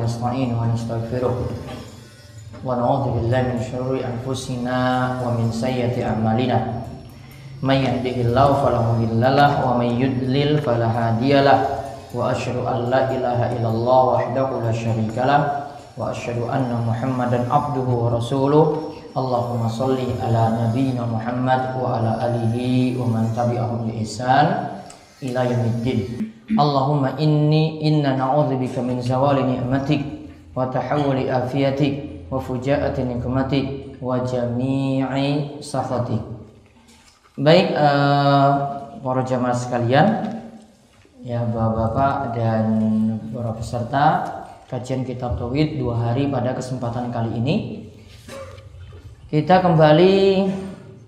nasta'inuhu wa nastaghfiruh wa na'udzu billahi min syururi anfusina wa min sayyiati a'malina. May yahdihillahu fala mudhillalah wa may yudlil fala hadiyalah wa asyhadu an la ilaha illallah wahdahu la syarikalah wa asyhadu anna muhammadan abduhu wa rasuluh. Allahumma salli ala nabiyyina Muhammad wa ala alihi wa man tabi'ahum bi ihsan ila yaumiddin Allahumma inni inna na'udzubika min zawali ni'matik wa tahawuli afiyatik wa fujaati nikmatik wa jami'i sakhatik. Baik uh, para jamaah sekalian, ya Bapak-bapak dan para peserta kajian kitab tauhid dua hari pada kesempatan kali ini kita kembali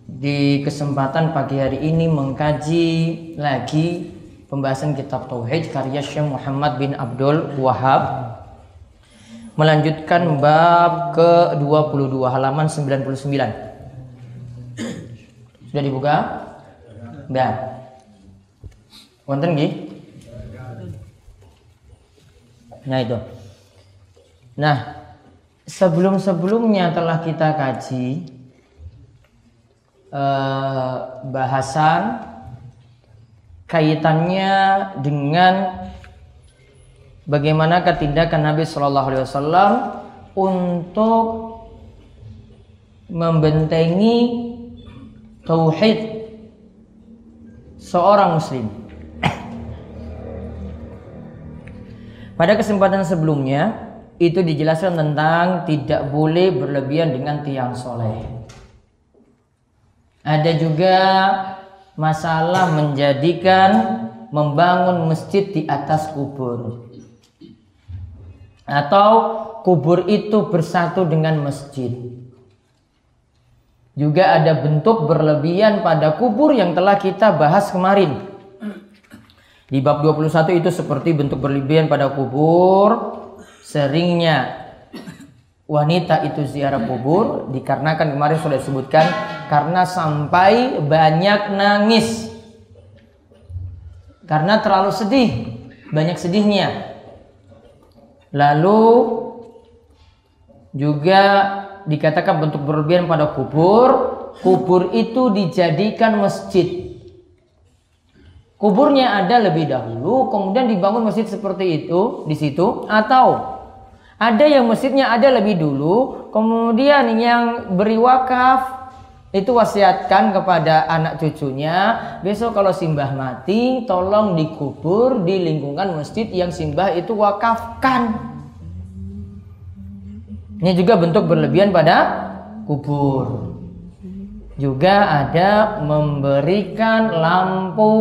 di kesempatan pagi hari ini mengkaji lagi pembahasan kitab Tauhid karya Syekh Muhammad bin Abdul Wahab melanjutkan bab ke-22 halaman 99 sudah dibuka? Sudah Wonten nggih? Nah itu Nah sebelum-sebelumnya telah kita kaji eh, bahasan kaitannya dengan bagaimana ketindakan Nabi Shallallahu Alaihi Wasallam untuk membentengi tauhid seorang muslim. Pada kesempatan sebelumnya itu dijelaskan tentang tidak boleh berlebihan dengan tiang soleh. Ada juga masalah menjadikan membangun masjid di atas kubur atau kubur itu bersatu dengan masjid. Juga ada bentuk berlebihan pada kubur yang telah kita bahas kemarin. Di bab 21 itu seperti bentuk berlebihan pada kubur, seringnya wanita itu ziarah kubur dikarenakan kemarin sudah disebutkan karena sampai banyak nangis. Karena terlalu sedih banyak sedihnya. Lalu juga dikatakan bentuk berlebihan pada kubur kubur itu dijadikan masjid. Kuburnya ada lebih dahulu kemudian dibangun masjid seperti itu di situ atau ada yang masjidnya ada lebih dulu kemudian yang beri wakaf itu wasiatkan kepada anak cucunya. Besok kalau simbah mati tolong dikubur di lingkungan masjid yang simbah itu wakafkan. Ini juga bentuk berlebihan pada kubur. Juga ada memberikan lampu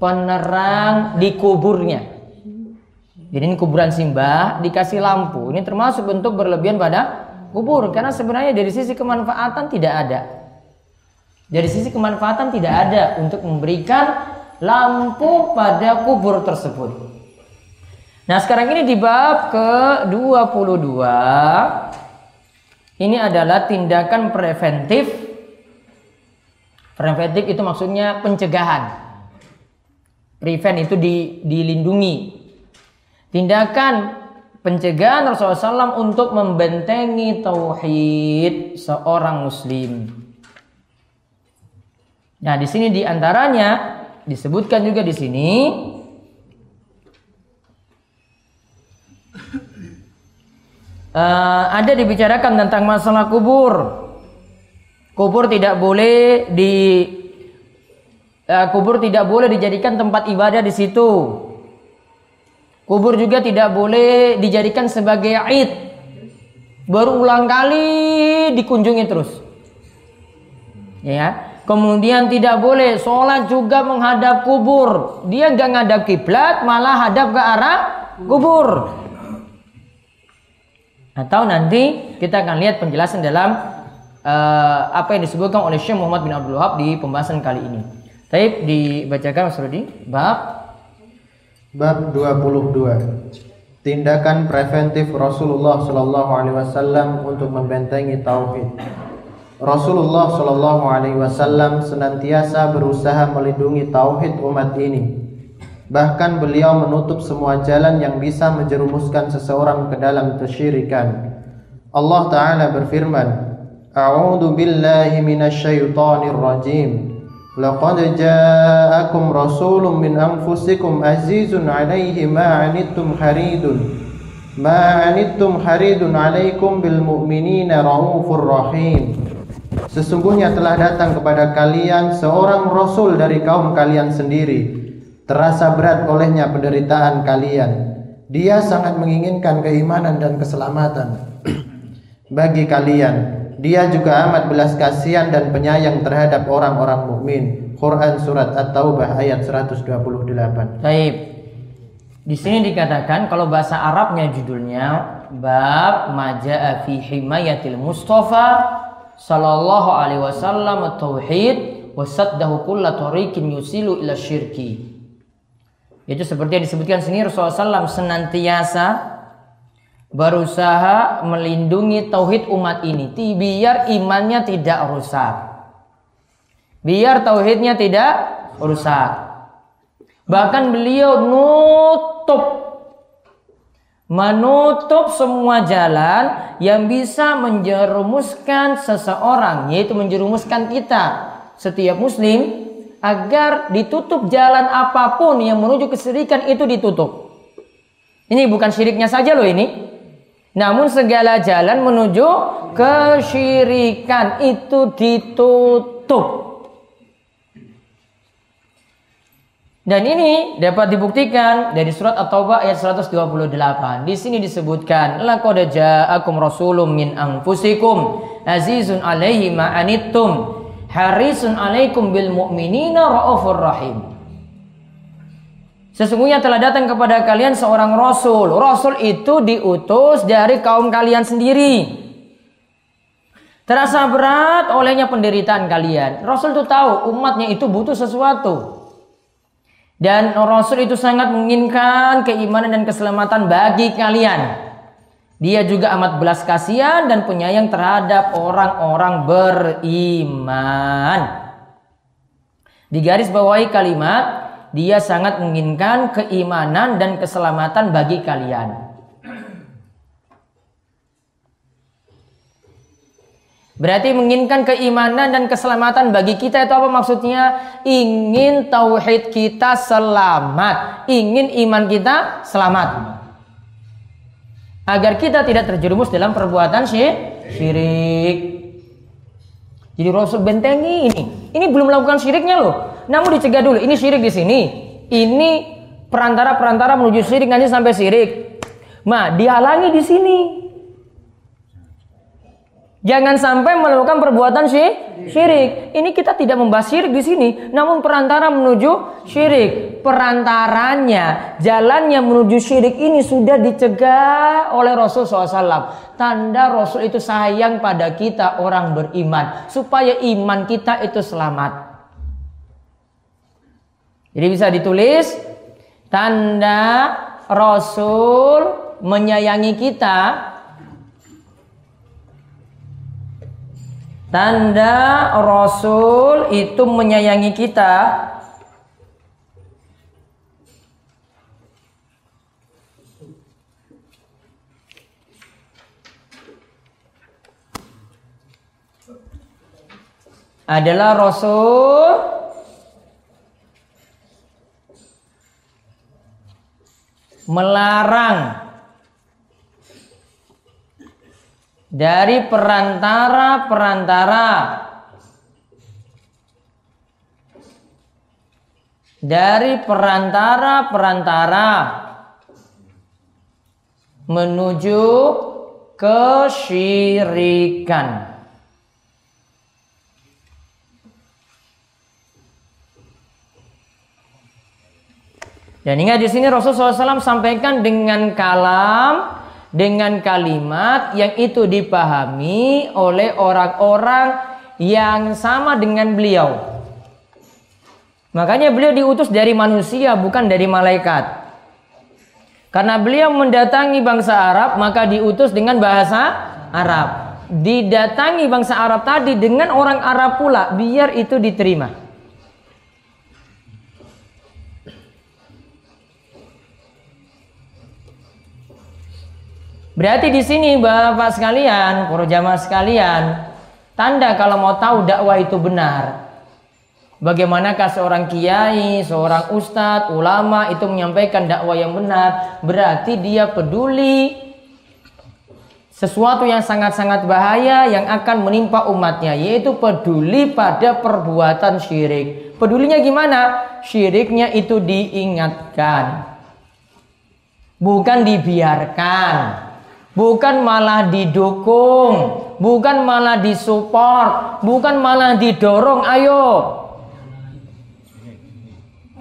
penerang di kuburnya jadi ini kuburan simbah dikasih lampu ini termasuk bentuk berlebihan pada kubur karena sebenarnya dari sisi kemanfaatan tidak ada dari sisi kemanfaatan tidak ada untuk memberikan lampu pada kubur tersebut. Nah sekarang ini di bab ke-22 ini adalah tindakan preventif. Preventif itu maksudnya pencegahan. Prevent itu di, dilindungi. Tindakan pencegahan Rasulullah SAW untuk membentengi tauhid seorang muslim. Nah, di sini di antaranya disebutkan juga di sini uh, ada dibicarakan tentang masalah kubur. Kubur tidak boleh di uh, kubur tidak boleh dijadikan tempat ibadah di situ. Kubur juga tidak boleh dijadikan sebagai id. Berulang kali dikunjungi terus. Ya, Kemudian tidak boleh sholat juga menghadap kubur. Dia nggak ngadap kiblat, malah hadap ke arah kubur. Atau nanti kita akan lihat penjelasan dalam uh, apa yang disebutkan oleh Syekh Muhammad bin Abdul Wahab di pembahasan kali ini. Taib dibacakan Mas Rudi. Bab Bab 22. Tindakan preventif Rasulullah Shallallahu alaihi wasallam untuk membentengi tauhid. Rasulullah Shallallahu Alaihi Wasallam senantiasa berusaha melindungi tauhid umat ini. Bahkan beliau menutup semua jalan yang bisa menjerumuskan seseorang ke dalam kesyirikan. Allah Taala berfirman, "A'udzu billahi minasyaitonir rajim. Laqad ja'akum rasulun min anfusikum azizun 'alaihi ma 'anittum haridun." Ma 'anittum haridun 'alaikum bil mu'minina raufur rahim. Sesungguhnya telah datang kepada kalian seorang rasul dari kaum kalian sendiri. Terasa berat olehnya penderitaan kalian. Dia sangat menginginkan keimanan dan keselamatan bagi kalian. Dia juga amat belas kasihan dan penyayang terhadap orang-orang mukmin. Quran surat At-Taubah ayat 128. Baik. Di sini dikatakan kalau bahasa Arabnya judulnya bab majaa fi himayatil mustafa sallallahu alaihi wasallam tauhid wasaddahu kulla tariqin yusilu ila syirki. Itu seperti yang disebutkan sini Rasulullah SAW senantiasa berusaha melindungi tauhid umat ini biar imannya tidak rusak. Biar tauhidnya tidak rusak. Bahkan beliau nutup menutup semua jalan yang bisa menjerumuskan seseorang yaitu menjerumuskan kita setiap muslim agar ditutup jalan apa pun yang menuju kesyirikan itu ditutup. Ini bukan syiriknya saja loh ini. Namun segala jalan menuju kesyirikan itu ditutup. Dan ini dapat dibuktikan dari surat At-Taubah ayat 128. Di sini disebutkan, laqad ja'akum rasulun min anfusikum azizun 'alaihi ma anittum harisun 'alaikum bil mu'minina raufur rahim. Sesungguhnya telah datang kepada kalian seorang rasul. Rasul itu diutus dari kaum kalian sendiri. Terasa berat olehnya penderitaan kalian. Rasul itu tahu umatnya itu butuh sesuatu. Dan Rasul itu sangat menginginkan keimanan dan keselamatan bagi kalian. Dia juga amat belas kasihan dan penyayang terhadap orang-orang beriman. Di garis bawahi kalimat, dia sangat menginginkan keimanan dan keselamatan bagi kalian. Berarti menginginkan keimanan dan keselamatan bagi kita itu apa maksudnya? Ingin tauhid kita selamat, ingin iman kita selamat. Agar kita tidak terjerumus dalam perbuatan syirik. Jadi Rasul bentengi ini. Ini belum melakukan syiriknya loh. Namun dicegah dulu. Ini syirik di sini. Ini perantara-perantara menuju syirik nanti sampai syirik. Nah, dihalangi di sini. Jangan sampai melakukan perbuatan syirik. Ini kita tidak membahas syirik di sini, namun perantara menuju syirik. Perantaranya, jalannya menuju syirik ini sudah dicegah oleh Rasul SAW. Tanda Rasul itu sayang pada kita orang beriman, supaya iman kita itu selamat. Jadi bisa ditulis tanda Rasul menyayangi kita. Tanda Rasul itu menyayangi kita. Adalah Rasul melarang dari perantara-perantara dari perantara-perantara menuju kesyirikan. Dan ingat di sini Rasulullah SAW sampaikan dengan kalam, dengan kalimat yang itu dipahami oleh orang-orang yang sama dengan beliau. Makanya beliau diutus dari manusia bukan dari malaikat. Karena beliau mendatangi bangsa Arab maka diutus dengan bahasa Arab. Didatangi bangsa Arab tadi dengan orang Arab pula biar itu diterima. Berarti di sini Bapak sekalian, para jamaah sekalian, tanda kalau mau tahu dakwah itu benar, Bagaimanakah seorang kiai, seorang ustadz, ulama itu menyampaikan dakwah yang benar? Berarti dia peduli sesuatu yang sangat-sangat bahaya yang akan menimpa umatnya, yaitu peduli pada perbuatan syirik. Pedulinya gimana? Syiriknya itu diingatkan, bukan dibiarkan, bukan malah didukung, bukan malah disupport, bukan malah didorong. Ayo,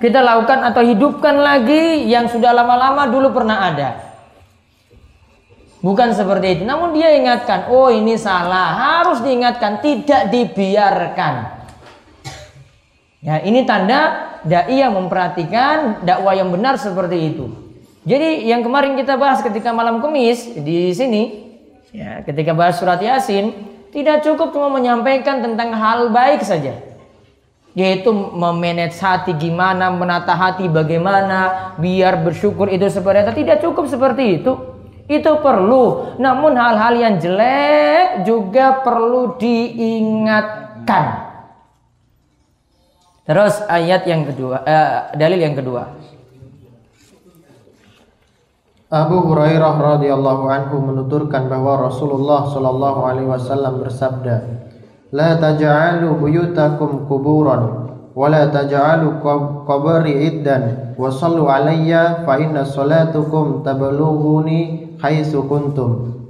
kita lakukan atau hidupkan lagi yang sudah lama-lama dulu pernah ada. Bukan seperti itu. Namun dia ingatkan, oh ini salah. Harus diingatkan, tidak dibiarkan. Ya, ini tanda dai yang memperhatikan dakwah yang benar seperti itu. Jadi yang kemarin kita bahas ketika malam kemis di sini, ya, ketika bahas surat Yasin, tidak cukup cuma menyampaikan tentang hal baik saja yaitu memanage hati gimana, menata hati bagaimana, biar bersyukur itu seperti itu. Tidak cukup seperti itu. Itu perlu. Namun hal-hal yang jelek juga perlu diingatkan. Terus ayat yang kedua, eh, dalil yang kedua. Abu Hurairah radhiyallahu anhu menuturkan bahwa Rasulullah shallallahu alaihi wasallam bersabda, "La taj'alu buyutakum kuburan, wa la taj'alu qabri iddan, wa sallu alayya fa inna salatukum tablughuni haitsu kuntum."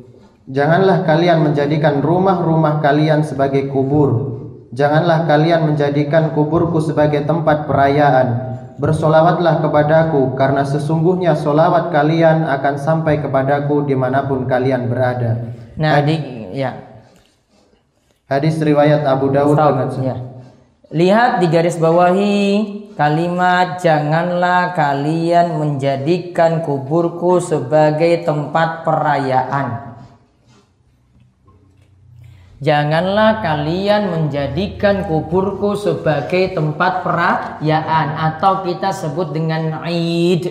Janganlah kalian menjadikan rumah-rumah kalian sebagai kubur. Janganlah kalian menjadikan kuburku sebagai tempat perayaan Bersolawatlah kepadaku karena sesungguhnya solawat kalian akan sampai kepadaku di mana pun kalian berada Nah, di, ya Hadis riwayat Abu Dawud ya. Lihat di garis bawahi kalimat janganlah kalian menjadikan kuburku sebagai tempat perayaan. Janganlah kalian menjadikan kuburku sebagai tempat perayaan atau kita sebut dengan Id.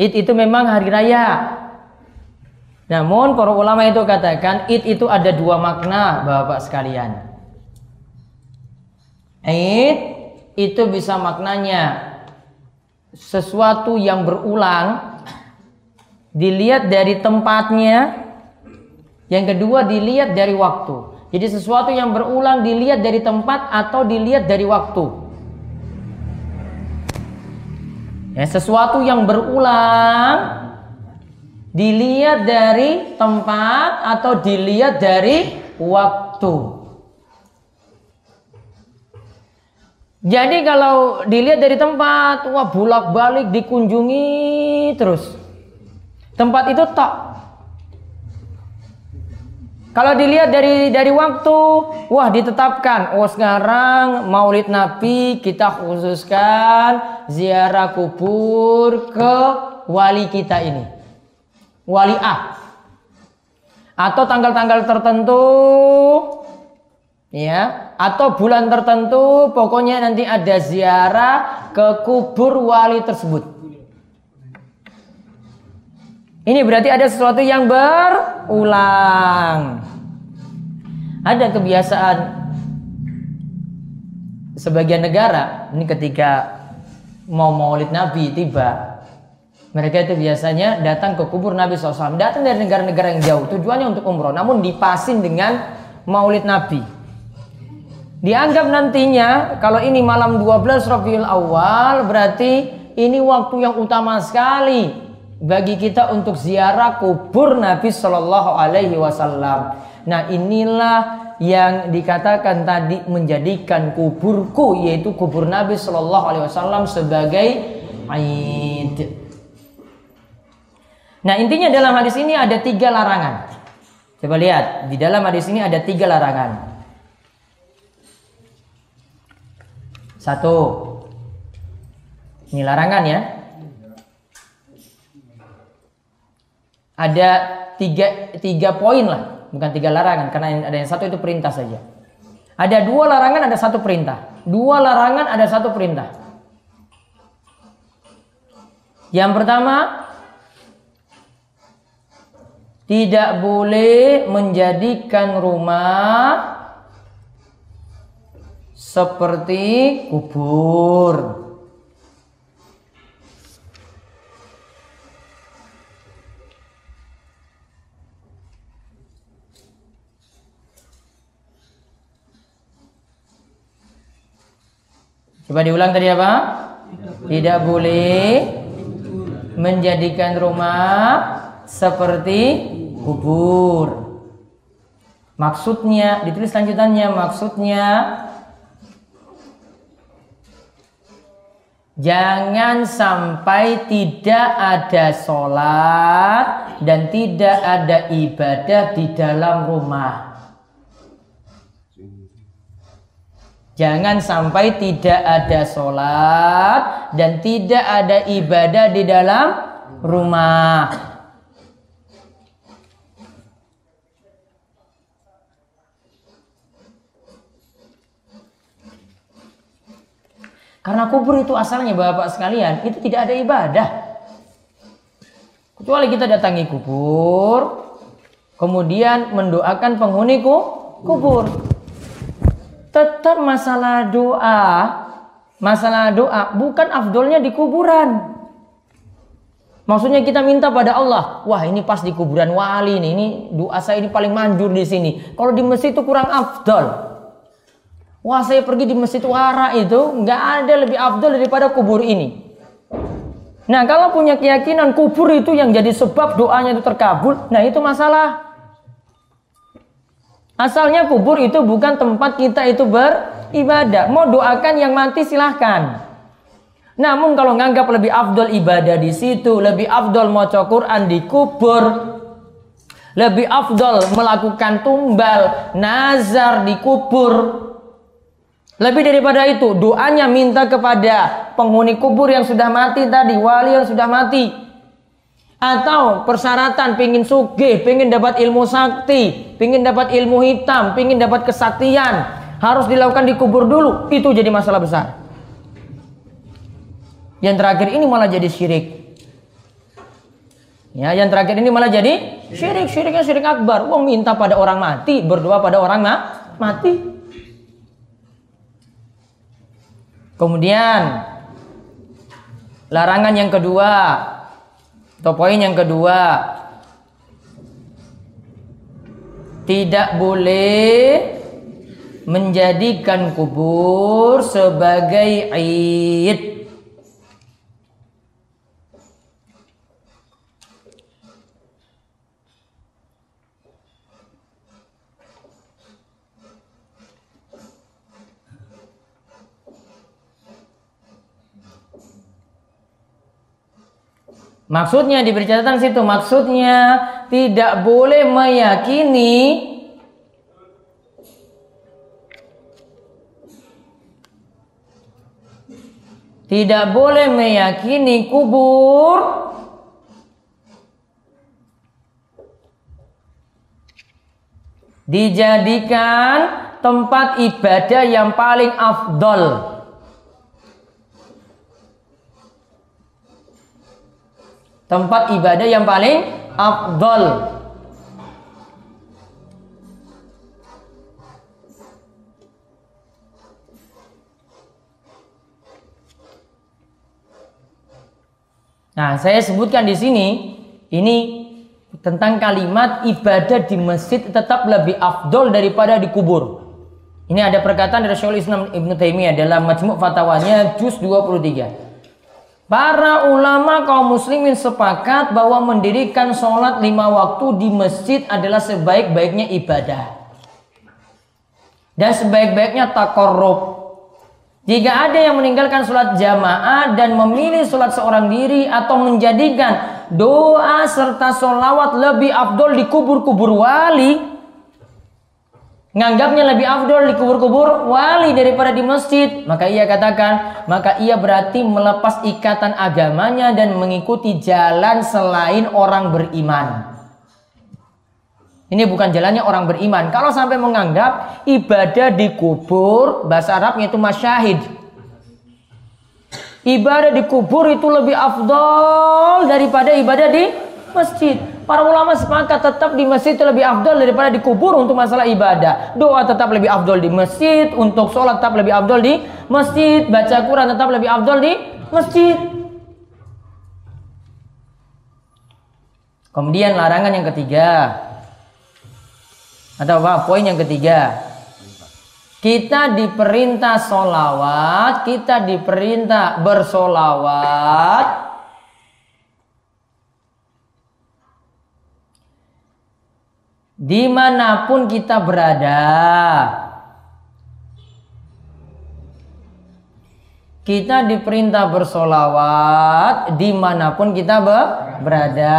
Id itu memang hari raya, namun para ulama itu katakan id itu ada dua makna Bapak sekalian. Id itu bisa maknanya sesuatu yang berulang dilihat dari tempatnya yang kedua dilihat dari waktu jadi sesuatu yang berulang dilihat dari tempat atau dilihat dari waktu ya, sesuatu yang berulang Dilihat dari tempat atau dilihat dari waktu. Jadi kalau dilihat dari tempat, wah bolak-balik dikunjungi terus. Tempat itu tak. Kalau dilihat dari dari waktu, wah ditetapkan. Oh sekarang Maulid Nabi kita khususkan ziarah kubur ke wali kita ini. Waliah atau tanggal-tanggal tertentu ya atau bulan tertentu pokoknya nanti ada ziarah ke kubur wali tersebut ini berarti ada sesuatu yang berulang ada kebiasaan sebagian negara ini ketika mau maulid nabi tiba mereka itu biasanya datang ke kubur Nabi SAW. Datang dari negara-negara yang jauh. Tujuannya untuk umroh. Namun dipasin dengan maulid Nabi. Dianggap nantinya kalau ini malam 12 Rabiul Awal berarti ini waktu yang utama sekali bagi kita untuk ziarah kubur Nabi Shallallahu Alaihi Wasallam. Nah inilah yang dikatakan tadi menjadikan kuburku yaitu kubur Nabi Shallallahu Alaihi Wasallam sebagai Aid. Nah intinya dalam hadis ini ada tiga larangan. Coba lihat di dalam hadis ini ada tiga larangan. Satu, ini larangan ya. Ada tiga, tiga poin lah, bukan tiga larangan, karena ada yang satu itu perintah saja. Ada dua larangan, ada satu perintah. Dua larangan, ada satu perintah. Yang pertama, tidak boleh menjadikan rumah seperti kubur. Coba diulang tadi apa? Tidak boleh menjadikan rumah seperti kubur. Maksudnya, ditulis lanjutannya, maksudnya Jangan sampai tidak ada sholat dan tidak ada ibadah di dalam rumah. Jangan sampai tidak ada sholat dan tidak ada ibadah di dalam rumah. Karena kubur itu asalnya Bapak sekalian, itu tidak ada ibadah. Kecuali kita datangi kubur, kemudian mendoakan penghuni kubur. Tetap masalah doa, masalah doa bukan afdolnya di kuburan. Maksudnya kita minta pada Allah, wah ini pas di kuburan wali nih, ini doa saya ini paling manjur di sini. Kalau di masjid itu kurang afdol. Wah saya pergi di Masjid Wara itu nggak ada lebih afdal daripada kubur ini. Nah kalau punya keyakinan kubur itu yang jadi sebab doanya itu terkabul, nah itu masalah. Asalnya kubur itu bukan tempat kita itu beribadah. Mau doakan yang mati silahkan. Namun kalau nganggap lebih afdol ibadah di situ, lebih afdol mau Quran di kubur, lebih afdol melakukan tumbal, nazar di kubur, lebih daripada itu, doanya minta kepada penghuni kubur yang sudah mati tadi, wali yang sudah mati. Atau persyaratan pingin suge, pingin dapat ilmu sakti, pingin dapat ilmu hitam, pingin dapat kesaktian. Harus dilakukan di kubur dulu. Itu jadi masalah besar. Yang terakhir ini malah jadi syirik. Ya, yang terakhir ini malah jadi syirik. Syiriknya syirik akbar. Wong minta pada orang mati, berdoa pada orang mati. Kemudian larangan yang kedua atau poin yang kedua tidak boleh menjadikan kubur sebagai aid Maksudnya diberi catatan situ, maksudnya tidak boleh meyakini tidak boleh meyakini kubur. Dijadikan tempat ibadah yang paling afdol tempat ibadah yang paling afdol. Nah, saya sebutkan di sini ini tentang kalimat ibadah di masjid tetap lebih afdol daripada di kubur. Ini ada perkataan dari Syaikhul Islam Ibnu Taimiyah dalam Majmu' Fatwanya juz 23. Para ulama kaum muslimin sepakat bahwa mendirikan sholat lima waktu di masjid adalah sebaik-baiknya ibadah. Dan sebaik-baiknya takorub. Jika ada yang meninggalkan sholat jamaah dan memilih sholat seorang diri atau menjadikan doa serta sholawat lebih afdol di kubur-kubur wali, nganggapnya lebih afdol di kubur-kubur wali daripada di masjid, maka ia katakan, maka ia berarti melepas ikatan agamanya dan mengikuti jalan selain orang beriman. Ini bukan jalannya orang beriman. Kalau sampai menganggap ibadah di kubur, bahasa Arabnya itu masyahid. Ibadah di kubur itu lebih afdol daripada ibadah di masjid. Para ulama sepakat tetap di masjid itu lebih afdol daripada di kubur untuk masalah ibadah. Doa tetap lebih afdol di masjid, untuk sholat tetap lebih afdol di masjid, baca Quran tetap lebih afdol di masjid. Kemudian larangan yang ketiga, atau apa? Poin yang ketiga. Kita diperintah solawat, kita diperintah bersolawat. Di mana pun kita berada. Kita diperintah bersolawat di mana pun kita berada.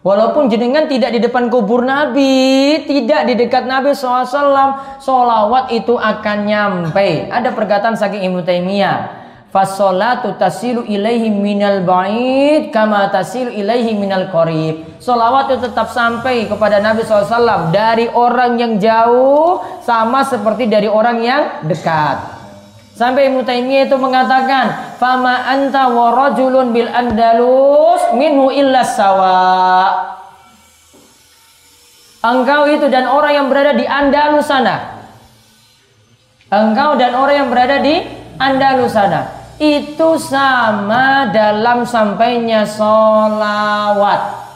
Walaupun jenengan tidak di depan kubur Nabi, tidak di dekat Nabi SAW, solawat itu akan nyampe. Ada perkataan saking Ibnu Taimiyah. Fasolatu tasilu ilaihi minal ba'id kama tasilu ilaihi minal qarib. Solawat itu tetap sampai kepada Nabi SAW dari orang yang jauh sama seperti dari orang yang dekat. Sampai Ibnu Taimiyah itu mengatakan, "Fama anta wa rajulun bil Andalus minhu illa sawa." Engkau itu dan orang yang berada di Andalus sana. Engkau dan orang yang berada di Andalus sana. Itu sama dalam sampainya solawat.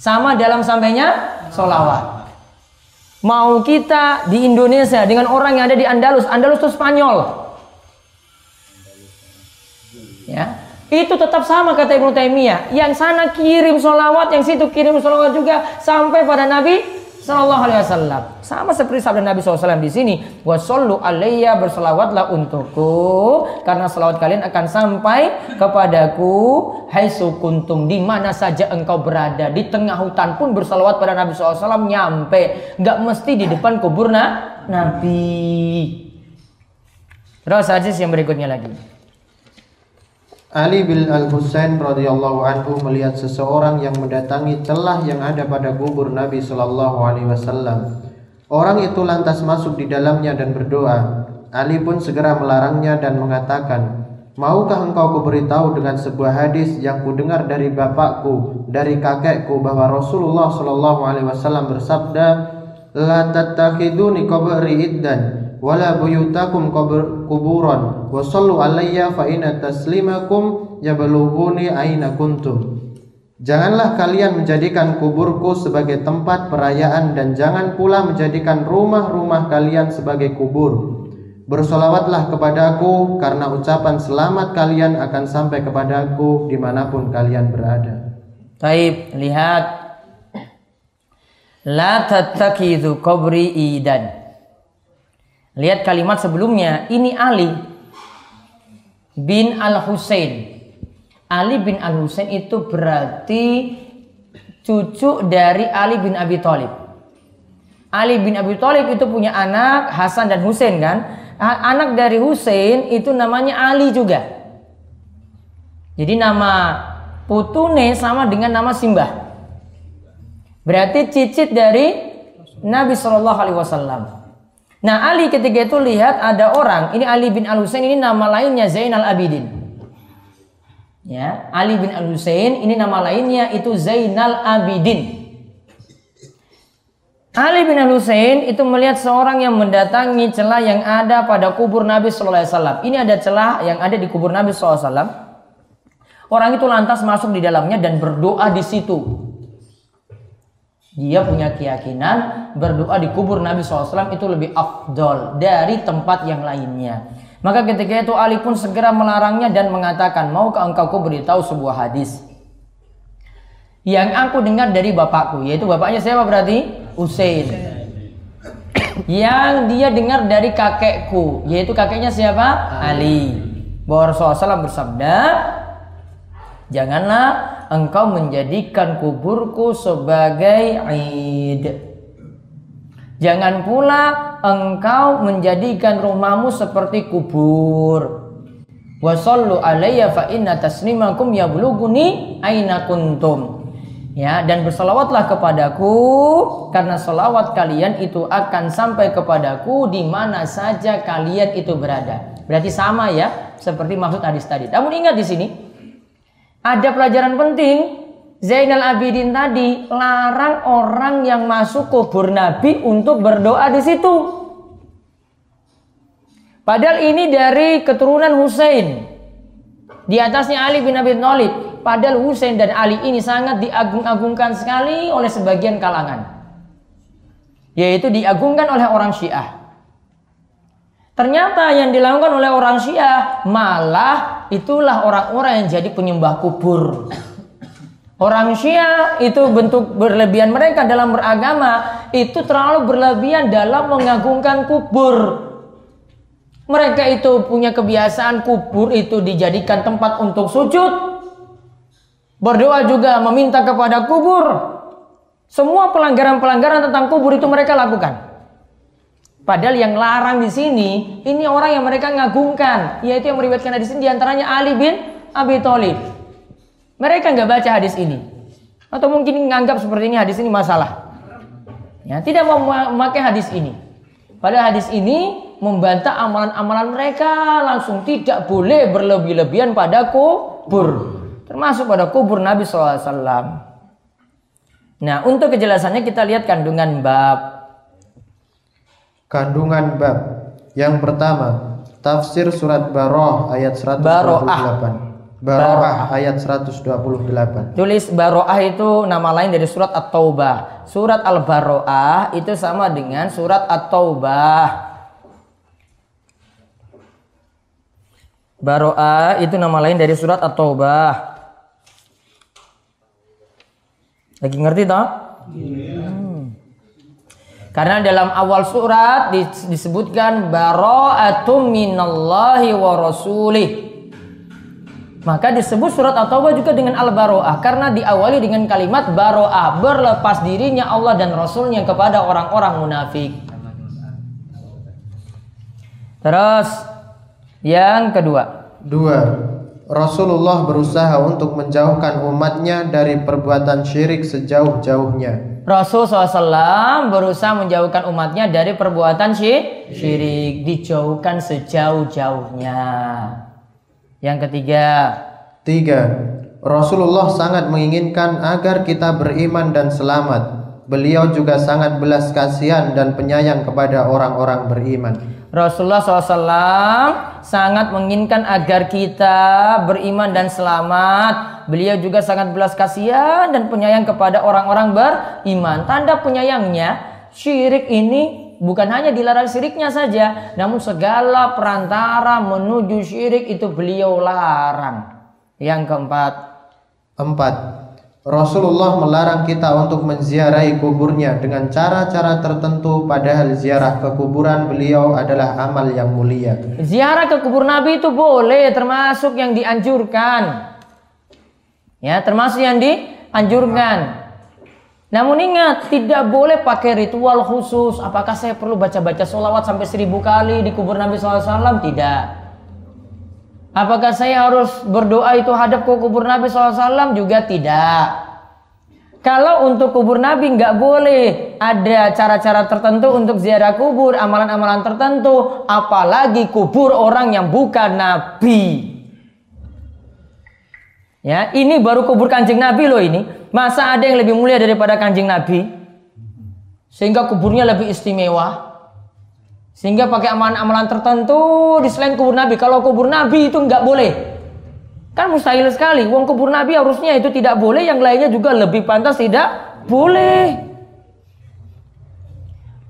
Sama dalam sampainya solawat. Mau kita di Indonesia dengan orang yang ada di Andalus, Andalus itu Spanyol. Ya, itu tetap sama kata Ibnu Taimiyah. Yang sana kirim solawat, yang situ kirim solawat juga sampai pada Nabi Sallallahu Alaihi Wasallam. Sama seperti sabda Nabi SAW di sini. Wasallu alaiya berselawatlah untukku karena selawat kalian akan sampai kepadaku. Hai sukuntum di mana saja engkau berada di tengah hutan pun berselawat pada Nabi SAW nyampe. Gak mesti di depan kubur nah, Nabi. Terus hadis yang berikutnya lagi. Ali bin Al-Husain radhiyallahu anhu melihat seseorang yang mendatangi celah yang ada pada kubur Nabi sallallahu alaihi wasallam. Orang itu lantas masuk di dalamnya dan berdoa. Ali pun segera melarangnya dan mengatakan, Maukah engkau kuberitahu dengan sebuah hadis yang kudengar dari bapakku, dari kakekku bahwa Rasulullah sallallahu alaihi wasallam bersabda, "La tattakhiduni qabri iddan wala buyutakum kuburan wa sallu alayya fa inna taslimakum yablughuni aina kuntum Janganlah kalian menjadikan kuburku sebagai tempat perayaan dan jangan pula menjadikan rumah-rumah kalian sebagai kubur. Bersolawatlah kepadaku karena ucapan selamat kalian akan sampai kepadaku di mana pun kalian berada. Taib, lihat. La tattakidu qabri idan. Lihat kalimat sebelumnya, ini Ali bin Al-Husain. Ali bin Al-Husain itu berarti cucu dari Ali bin Abi Thalib. Ali bin Abi Thalib itu punya anak Hasan dan Husain kan? Anak dari Husain itu namanya Ali juga. Jadi nama putune sama dengan nama Simbah. Berarti cicit dari Nabi Shallallahu Alaihi Wasallam. Nah Ali ketika itu lihat ada orang, ini Ali bin Al Husain ini nama lainnya Zainal Abidin. Ya, Ali bin Al Husain ini nama lainnya itu Zainal Abidin. Ali bin Al Husain itu melihat seorang yang mendatangi celah yang ada pada kubur Nabi Sallallahu Alaihi Wasallam. Ini ada celah yang ada di kubur Nabi Sallallahu Alaihi Wasallam. Orang itu lantas masuk di dalamnya dan berdoa di situ. Dia punya keyakinan berdoa di kubur Nabi SAW itu lebih afdol dari tempat yang lainnya. Maka ketika itu Ali pun segera melarangnya dan mengatakan, maukah engkau ku beritahu sebuah hadis? Yang aku dengar dari bapakku yaitu bapaknya siapa berarti? Usain. Yang dia dengar dari kakekku yaitu kakeknya siapa? Ali. Bahwa Rasulullah SAW bersabda janganlah engkau menjadikan kuburku sebagai id jangan pula engkau menjadikan rumahmu seperti kubur wasallu alayya fa inna taslimakum aina kuntum ya dan bersalawatlah kepadaku karena salawat kalian itu akan sampai kepadaku di mana saja kalian itu berada. Berarti sama ya seperti maksud hadis tadi. Namun ingat di sini ada pelajaran penting Zainal Abidin tadi larang orang yang masuk kubur Nabi untuk berdoa di situ. Padahal ini dari keturunan Hussein. Di atasnya Ali bin Abi Thalib. Padahal Husain dan Ali ini sangat diagung-agungkan sekali oleh sebagian kalangan. Yaitu diagungkan oleh orang Syiah. Ternyata yang dilakukan oleh orang Syiah malah itulah orang-orang yang jadi penyembah kubur. Orang Syiah itu bentuk berlebihan mereka dalam beragama itu terlalu berlebihan dalam mengagungkan kubur. Mereka itu punya kebiasaan kubur itu dijadikan tempat untuk sujud, Berdoa juga meminta kepada kubur. Semua pelanggaran-pelanggaran tentang kubur itu mereka lakukan. Padahal yang larang di sini ini orang yang mereka ngagungkan, yaitu yang meriwayatkan hadis ini di antaranya Ali bin Abi Thalib. Mereka nggak baca hadis ini, atau mungkin menganggap seperti ini hadis ini masalah. Ya, tidak mau memakai hadis ini. Padahal hadis ini membantah amalan-amalan mereka langsung tidak boleh berlebih-lebihan pada kubur termasuk pada kubur Nabi SAW. Nah, untuk kejelasannya kita lihat kandungan bab. Kandungan bab. Yang pertama, tafsir surat Baroh ayat 128. Baroah. Baroah ayat 128. Tulis Baroah itu nama lain dari surat At-Taubah. Surat Al-Baroah itu sama dengan surat At-Taubah. Baroah itu nama lain dari surat At-Taubah. Lagi ngerti toh? Hmm. Karena dalam awal surat disebutkan bara'atum minallahi wa rasulih. Maka disebut surat At-Taubah juga dengan al-baro'ah karena diawali dengan kalimat baro'ah berlepas dirinya Allah dan Rasulnya kepada orang-orang munafik. Terus yang kedua. Dua. Rasulullah berusaha untuk menjauhkan umatnya dari perbuatan syirik sejauh-jauhnya. Rasul SAW berusaha menjauhkan umatnya dari perbuatan syirik, dijauhkan sejauh-jauhnya. Yang ketiga, tiga, Rasulullah sangat menginginkan agar kita beriman dan selamat. Beliau juga sangat belas kasihan dan penyayang kepada orang-orang beriman. Rasulullah SAW sangat menginginkan agar kita beriman dan selamat. Beliau juga sangat belas kasihan dan penyayang kepada orang-orang beriman. Tanda penyayangnya, syirik ini bukan hanya dilarang syiriknya saja, namun segala perantara menuju syirik itu beliau larang. Yang keempat, empat Rasulullah melarang kita untuk menziarahi kuburnya dengan cara-cara tertentu padahal ziarah ke kuburan beliau adalah amal yang mulia. Ziarah ke kubur Nabi itu boleh termasuk yang dianjurkan. Ya, termasuk yang dianjurkan. Namun ingat, tidak boleh pakai ritual khusus. Apakah saya perlu baca-baca sholawat sampai seribu kali di kubur Nabi SAW? Tidak. Apakah saya harus berdoa itu hadap ke kubur Nabi SAW? Juga tidak. Kalau untuk kubur Nabi nggak boleh ada cara-cara tertentu untuk ziarah kubur, amalan-amalan tertentu, apalagi kubur orang yang bukan Nabi. Ya, ini baru kubur kanjeng Nabi loh ini. Masa ada yang lebih mulia daripada kanjeng Nabi? Sehingga kuburnya lebih istimewa. Sehingga pakai amalan-amalan tertentu di selain kubur Nabi. Kalau kubur Nabi itu nggak boleh. Kan mustahil sekali. Uang kubur Nabi harusnya itu tidak boleh. Yang lainnya juga lebih pantas tidak boleh.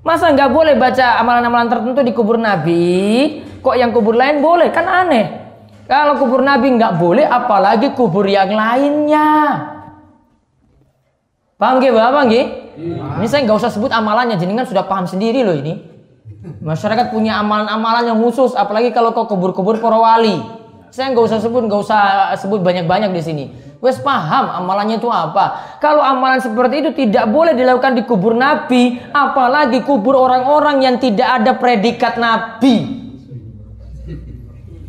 Masa nggak boleh baca amalan-amalan tertentu di kubur Nabi? Kok yang kubur lain boleh? Kan aneh. Kalau kubur Nabi nggak boleh, apalagi kubur yang lainnya. Paham gak Bapak nggih? Ini saya nggak usah sebut amalannya, jenengan sudah paham sendiri loh ini. Masyarakat punya amalan-amalan yang khusus, apalagi kalau kau kubur-kubur para wali. Saya nggak usah sebut, nggak usah sebut banyak-banyak di sini. Wes paham amalannya itu apa. Kalau amalan seperti itu tidak boleh dilakukan di kubur Nabi, apalagi kubur orang-orang yang tidak ada predikat Nabi.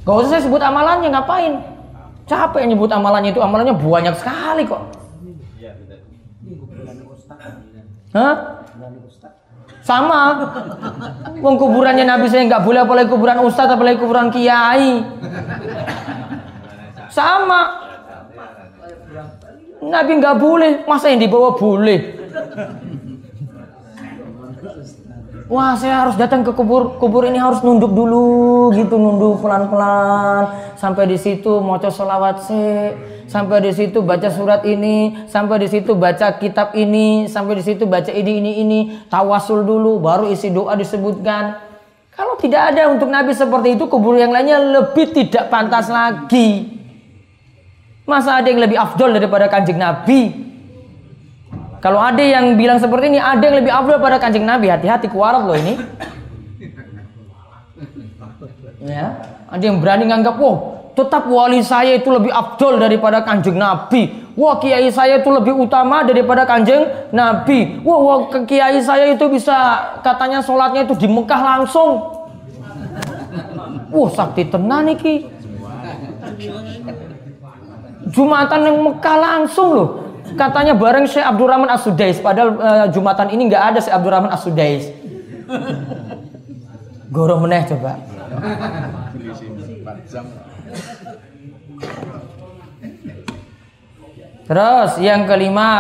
Gak usah saya sebut amalannya, ngapain? Capek nyebut amalannya itu, amalannya banyak sekali kok. Hah? Sama. Wong kuburannya Nabi saya nggak boleh apalagi kuburan ustadz apalagi kuburan kiai. Sama. Nabi nggak boleh, masa yang dibawa boleh? Wah, saya harus datang ke kubur kubur ini harus nunduk dulu gitu, nunduk pelan-pelan sampai di situ mau sholawat se, sampai di situ baca surat ini, sampai di situ baca kitab ini, sampai di situ baca ini ini ini, tawasul dulu baru isi doa disebutkan. Kalau tidak ada untuk Nabi seperti itu, kubur yang lainnya lebih tidak pantas lagi. Masa ada yang lebih afdol daripada kanjeng Nabi? Kalau ada yang bilang seperti ini, ada yang lebih afdal pada kanjeng Nabi. Hati-hati kuarat loh ini. Ya, ada yang berani nganggap, wah tetap wali saya itu lebih afdol daripada kanjeng Nabi. Wah kiai saya itu lebih utama daripada kanjeng Nabi. Wah, wah kiai saya itu bisa katanya sholatnya itu di Mekah langsung. Wah sakti tenan iki. Jumatan yang Mekah langsung loh. Katanya bareng Syekh Abdurrahman As-Sudais. Padahal uh, Jumatan ini nggak ada Syekh Abdurrahman As-Sudais. Goro meneh coba. Terus yang kelima.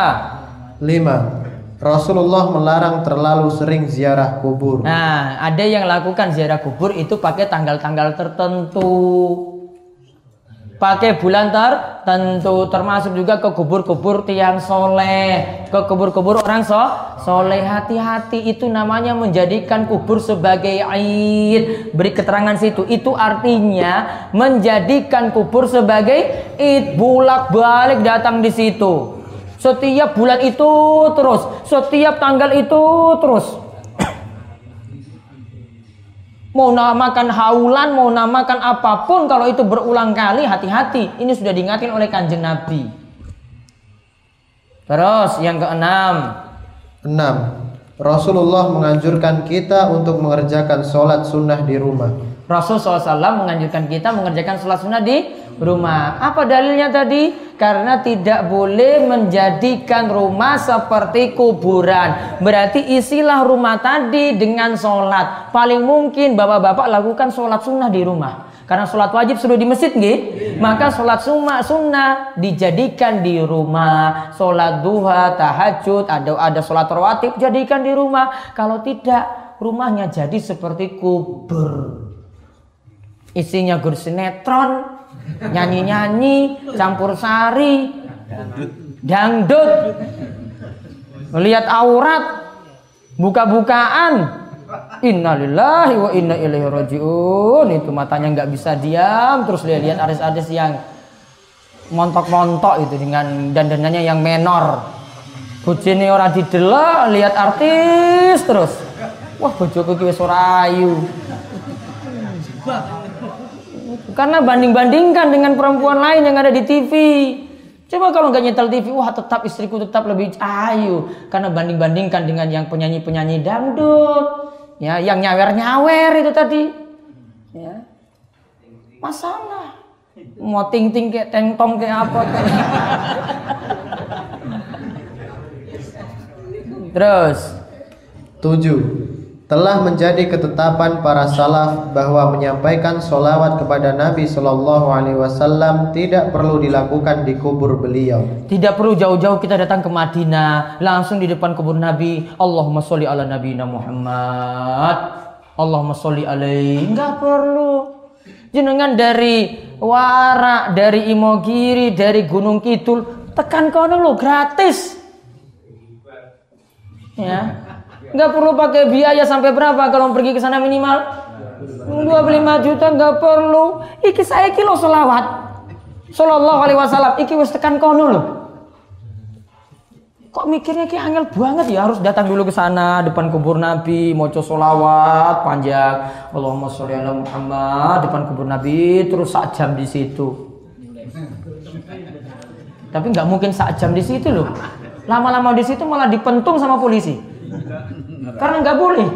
Lima. Rasulullah melarang terlalu sering ziarah kubur. Nah, ada yang lakukan ziarah kubur itu pakai tanggal-tanggal tertentu pakai bulan tertentu termasuk juga ke kubur-kubur tiang soleh. Ke kubur-kubur orang so soleh hati-hati. Itu namanya menjadikan kubur sebagai aid beri keterangan situ. Itu artinya menjadikan kubur sebagai id. Bulak balik datang di situ. Setiap bulan itu terus. Setiap tanggal itu terus Mau namakan haulan, mau namakan apa pun kalau itu berulang kali hati-hati. Ini sudah diingatkan oleh kanjeng Nabi. Terus yang keenam. Enam. Rasulullah menganjurkan kita untuk mengerjakan sholat sunnah di rumah. Rasul SAW menganjurkan kita mengerjakan sholat sunnah di rumah. Apa dalilnya tadi? Karena tidak boleh menjadikan rumah seperti kuburan. Berarti isilah rumah tadi dengan sholat. Paling mungkin bapak-bapak lakukan sholat sunnah di rumah. Karena sholat wajib sudah di masjid nggih, maka sholat sunnah sunnah dijadikan di rumah. Sholat duha, tahajud, ada ada sholat rawatib jadikan di rumah. Kalau tidak, rumahnya jadi seperti kubur. Isinya gur sinetron, nyanyi-nyanyi, campur sari, dangdut, melihat aurat, buka-bukaan. Innalillahi wa inna ilaihi rajiun. Itu matanya nggak bisa diam, terus lihat-lihat artis-artis yang montok-montok itu dengan dandanannya yang menor. Bojone ora didelok, lihat artis terus. Wah, bojoku ki wis. Karena banding-bandingkan dengan perempuan lain yang ada di TV. Coba kalau nggak nyetel TV, wah tetap istriku tetap lebih ayu. Karena banding-bandingkan dengan yang penyanyi-penyanyi dangdut. Ya, yang nyawer-nyawer itu tadi. Ya. Masalah. Mau ting-ting kayak tengtong kayak apa kayak. Terus. Tujuh telah menjadi ketetapan para salaf bahwa menyampaikan solawat kepada Nabi Shallallahu Alaihi Wasallam tidak perlu dilakukan di kubur beliau. Tidak perlu jauh-jauh kita datang ke Madinah, langsung di depan kubur Nabi. Allahumma sholli ala Nabi Muhammad. Allahumma sholli alaihi. Enggak perlu. Jenengan dari Wara, dari Imogiri, dari Gunung Kidul, tekan kono lo gratis. Ya, nggak perlu pakai biaya sampai berapa kalau pergi ke sana minimal? 25 juta nggak perlu. Iki saya kilo selawat. Sallallahu alaihi wasallam. Iki wis tekan kono loh kok mikirnya kayak angel banget ya harus datang dulu ke sana depan kubur Nabi mau solawat panjang. Allahumma sholli ala Muhammad depan kubur Nabi terus saat jam di situ. Tapi nggak mungkin saat jam di situ loh lama-lama di situ malah dipentung sama polisi karena nggak boleh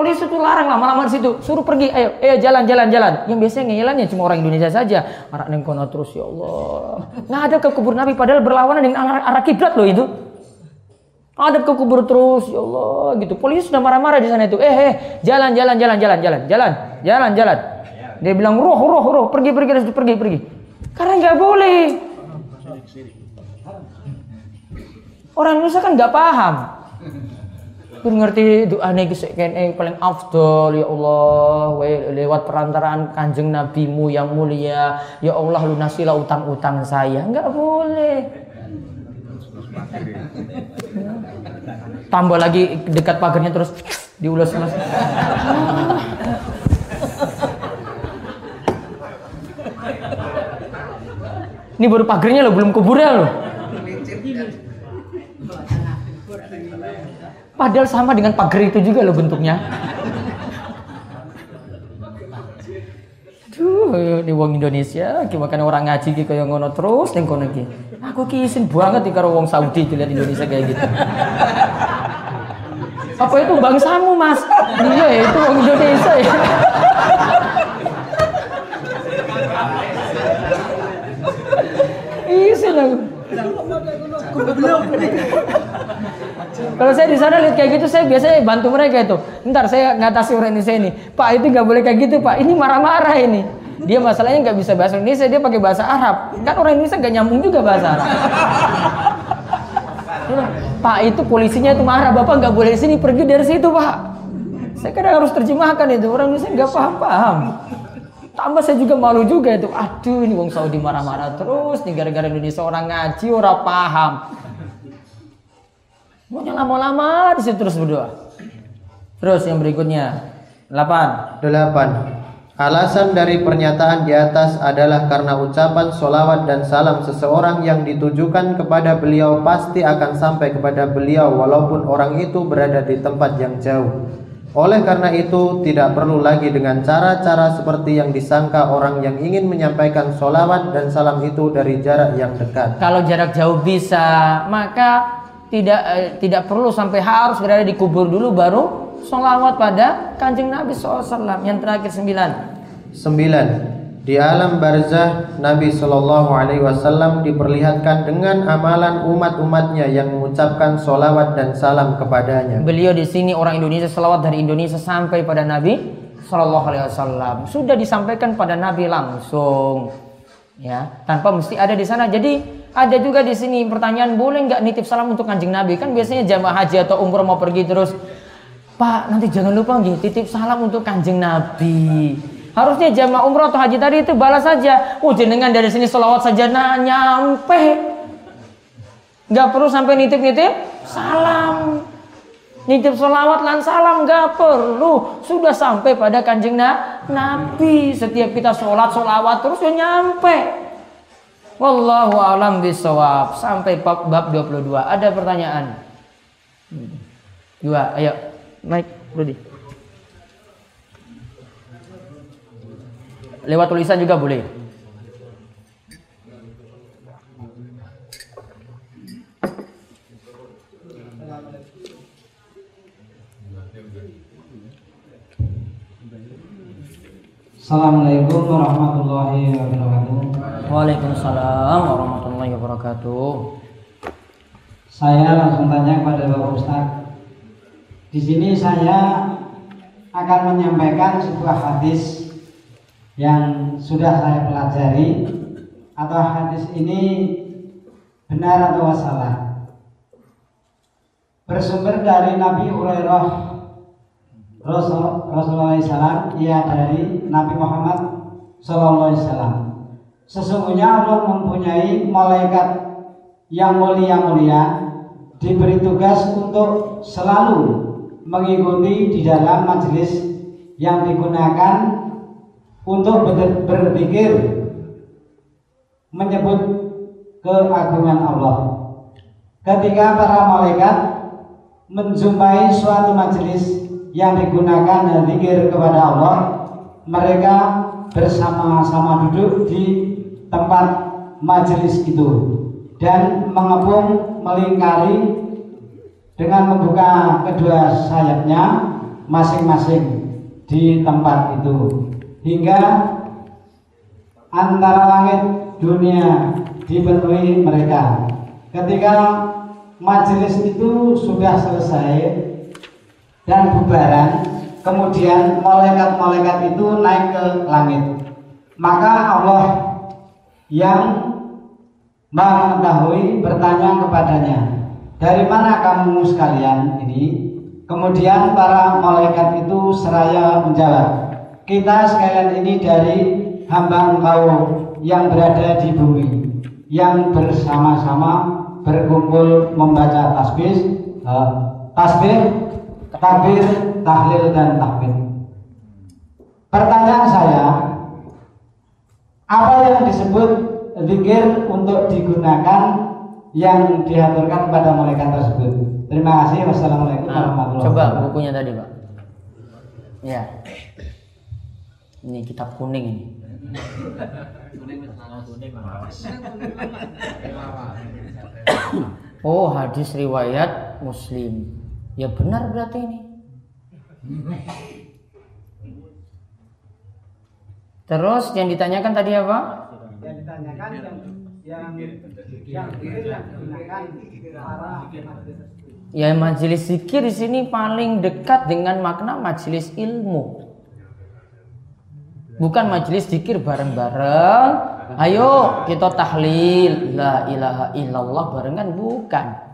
Polisi itu larang lama-lama di situ, suruh pergi, ayo, ayo jalan, jalan, jalan. Yang biasanya ngeyelannya cuma orang Indonesia saja. Arak nengkono terus ya Allah. Nggak ada ke kubur Nabi padahal berlawanan dengan arah, arah kiblat loh itu. Ada ke kubur terus ya Allah gitu. Polisi sudah marah-marah di sana itu. Eh, eh, jalan, jalan, jalan, jalan, jalan, jalan, jalan, jalan. Dia bilang roh, roh, roh, pergi, pergi, pergi, pergi, pergi. Karena nggak boleh. Orang Indonesia kan nggak paham. Kun ngerti doa nih kene paling afdol ya Allah lewat perantaraan kanjeng nabimu yang mulia. Ya Allah lunasilah utang-utang saya. Nggak boleh. Tambah lagi dekat pagarnya terus diulas-ulas ini baru pagarnya loh belum kuburnya loh Padahal sama dengan pagar itu juga loh bentuknya. Duh, di wong Indonesia, gimana orang ngaji ki kaya ngono terus ning kono iki. Aku ki isin banget di karo wong Saudi dilihat Indonesia kayak gitu. Apa itu bangsamu, Mas? Iya, itu wong Indonesia ya. Isin aku. Kalau saya di sana lihat kayak gitu, saya biasanya bantu mereka itu. Ntar saya ngatasi orang Indonesia ini. Pak itu nggak boleh kayak gitu, Pak. Ini marah-marah ini. Dia masalahnya nggak bisa bahasa Indonesia, dia pakai bahasa Arab. Kan orang Indonesia nggak nyambung juga bahasa Arab. Pak itu polisinya itu marah, bapak nggak boleh sini pergi dari situ, Pak. Saya kadang harus terjemahkan itu. Orang Indonesia nggak paham-paham. Tambah saya juga malu juga itu. Aduh, ini wong Saudi marah-marah terus. Nih gara-gara Indonesia orang ngaji, orang paham. Pokoknya lama-lama di situ terus berdoa. Terus yang berikutnya. 8. 8. Alasan dari pernyataan di atas adalah karena ucapan solawat dan salam seseorang yang ditujukan kepada beliau pasti akan sampai kepada beliau walaupun orang itu berada di tempat yang jauh. Oleh karena itu tidak perlu lagi dengan cara-cara seperti yang disangka orang yang ingin menyampaikan solawat dan salam itu dari jarak yang dekat. Kalau jarak jauh bisa, maka tidak eh, tidak perlu sampai harus berada di kubur dulu baru sholawat pada kanjeng Nabi SAW yang terakhir sembilan. Sembilan. Di alam barzah Nabi Shallallahu Alaihi Wasallam diperlihatkan dengan amalan umat-umatnya yang mengucapkan solawat dan salam kepadanya. Beliau di sini orang Indonesia salawat dari Indonesia sampai pada Nabi Shallallahu Alaihi Wasallam. Sudah disampaikan pada Nabi langsung, ya. Tanpa mesti ada di sana. Jadi ada juga di sini pertanyaan boleh nggak nitip salam untuk kanjeng Nabi? Kan biasanya jamaah haji atau umroh mau pergi terus, Pak nanti jangan lupa nggih titip salam untuk kanjeng Nabi. Harusnya jamaah umroh atau haji tadi itu balas saja. Oh jenengan dari sini selawat saja nah nyampe. Nggak perlu sampai nitip-nitip salam. Nitip selawat dan salam nggak perlu. Sudah sampai pada kanjeng Nabi. Setiap kita sholat, sholawat terus ya nyampe. Wallahu alam bisawab. Sampai bab, bab 22. Ada pertanyaan? Dua, ayo. Mike, Rudi. Lewat tulisan juga boleh. Assalamualaikum warahmatullahi wabarakatuh. Waalaikumsalam warahmatullahi wabarakatuh. Saya langsung tanya kepada Bapak Ustaz. Di sini saya akan menyampaikan sebuah hadis yang sudah saya pelajari atau hadis ini benar atau salah. Bersumber dari Nabi Hurairah Rasulullah SAW, ia dari Nabi Muhammad SAW. Sesungguhnya Allah mempunyai malaikat yang mulia-mulia diberi tugas untuk selalu mengikuti di dalam majelis yang digunakan untuk berzikir menyebut keagungan Allah. ketika para malaikat menjumpai suatu majelis yang digunakan dan zikir kepada Allah mereka bersama-sama duduk di tempat majelis itu dan mengepung melingkari dengan membuka kedua sayapnya masing-masing di tempat itu. Hingga antara langit dunia dipenuhi mereka. Ketika majelis itu sudah selesai dan bubaran kemudian malaikat-malaikat itu naik ke langit. Maka Allah yang mengetahui bertanya kepadanya dari mana kamu sekalian ini? Kemudian para malaikat itu seraya menjawab kita sekalian ini dari hamba engkau yang berada di bumi yang bersama-sama berkumpul membaca tasbih uh, tasbih takbir tahlil dan takbir pertanyaan saya apa yang disebut zikir untuk digunakan yang diaturkan pada malaikat tersebut. Terima kasih. Wassalamualaikum Nah, warahmatullahi coba wabarakatuh. bukunya tadi, Pak. Ya. Ini kitab kuning ini. Oh, hadis riwayat Muslim. Ya benar berarti ini. Terus yang ditanyakan tadi apa? Yang ditanyakan yang yang yang Ya majelis zikir di sini paling dekat dengan makna majelis ilmu. Bukan majelis zikir bareng-bareng. Ayo kita tahlil la ilaha illallah barengan bukan.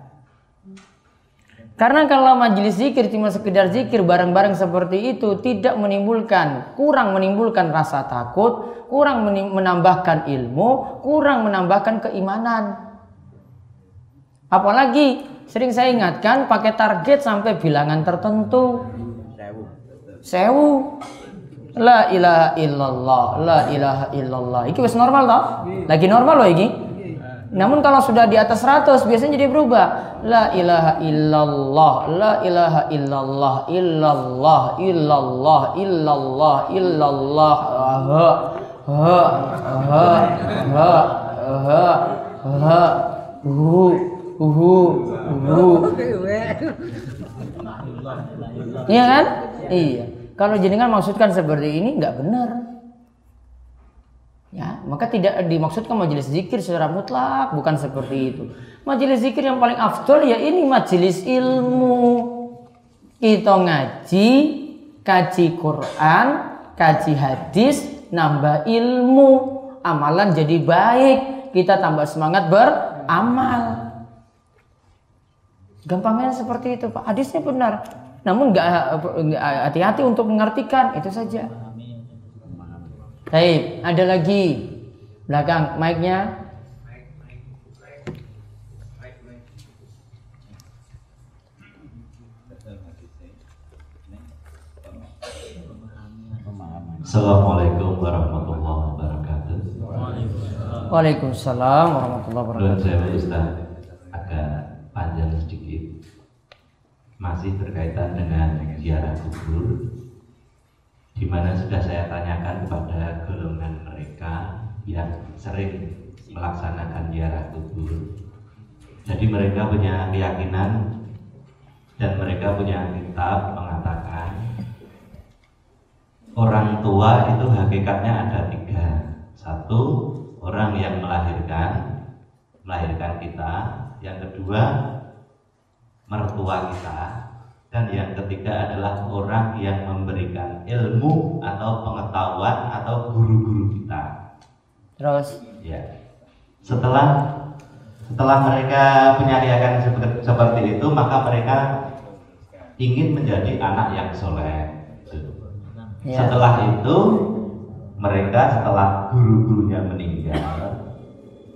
Karena kalau majelis zikir cuma sekedar zikir bareng-bareng seperti itu tidak menimbulkan, kurang menimbulkan rasa takut, kurang menambahkan ilmu, kurang menambahkan keimanan. Apalagi sering saya ingatkan pakai target sampai bilangan tertentu. Sewu. La ilaha illallah, la ilaha illallah. Iki wis normal toh? Lagi normal loh iki. Namun kalau sudah di atas 100 biasanya jadi berubah. La ilaha illallah, la ilaha illallah, illallah, illallah, illallah, illallah. Ha, ha, ha, ha, ha, ha. Uhu, uhu, uhu. Iya kan? Iya. Kalau jenengan maksudkan seperti ini nggak benar. Ya, maka tidak dimaksudkan majelis zikir secara mutlak, bukan seperti itu. Majelis zikir yang paling afdol ya ini majelis ilmu. Kita ngaji, kaji Quran, kaji hadis, nambah ilmu, amalan jadi baik, kita tambah semangat beramal. Gampangnya seperti itu, Pak. Hadisnya benar. Namun nggak nggak hati-hati untuk mengartikan itu saja. Baik, ada lagi belakang mic-nya. Assalamualaikum warahmatullahi wabarakatuh. Waalaikumsalam warahmatullahi wabarakatuh. saya Ustaz agak panjang sedikit. Masih berkaitan dengan ziarah kubur di mana sudah saya tanyakan kepada golongan mereka yang sering melaksanakan ziarah kubur. Jadi mereka punya keyakinan dan mereka punya kitab mengatakan orang tua itu hakikatnya ada tiga. Satu, orang yang melahirkan, melahirkan kita. Yang kedua, mertua kita. Dan yang ketiga adalah orang yang memberikan ilmu atau pengetahuan atau guru-guru kita. Terus Ya. Setelah setelah mereka keyakinan seperti, seperti itu, maka mereka ingin menjadi anak yang soleh. ya. Setelah itu mereka setelah guru-gurunya meninggal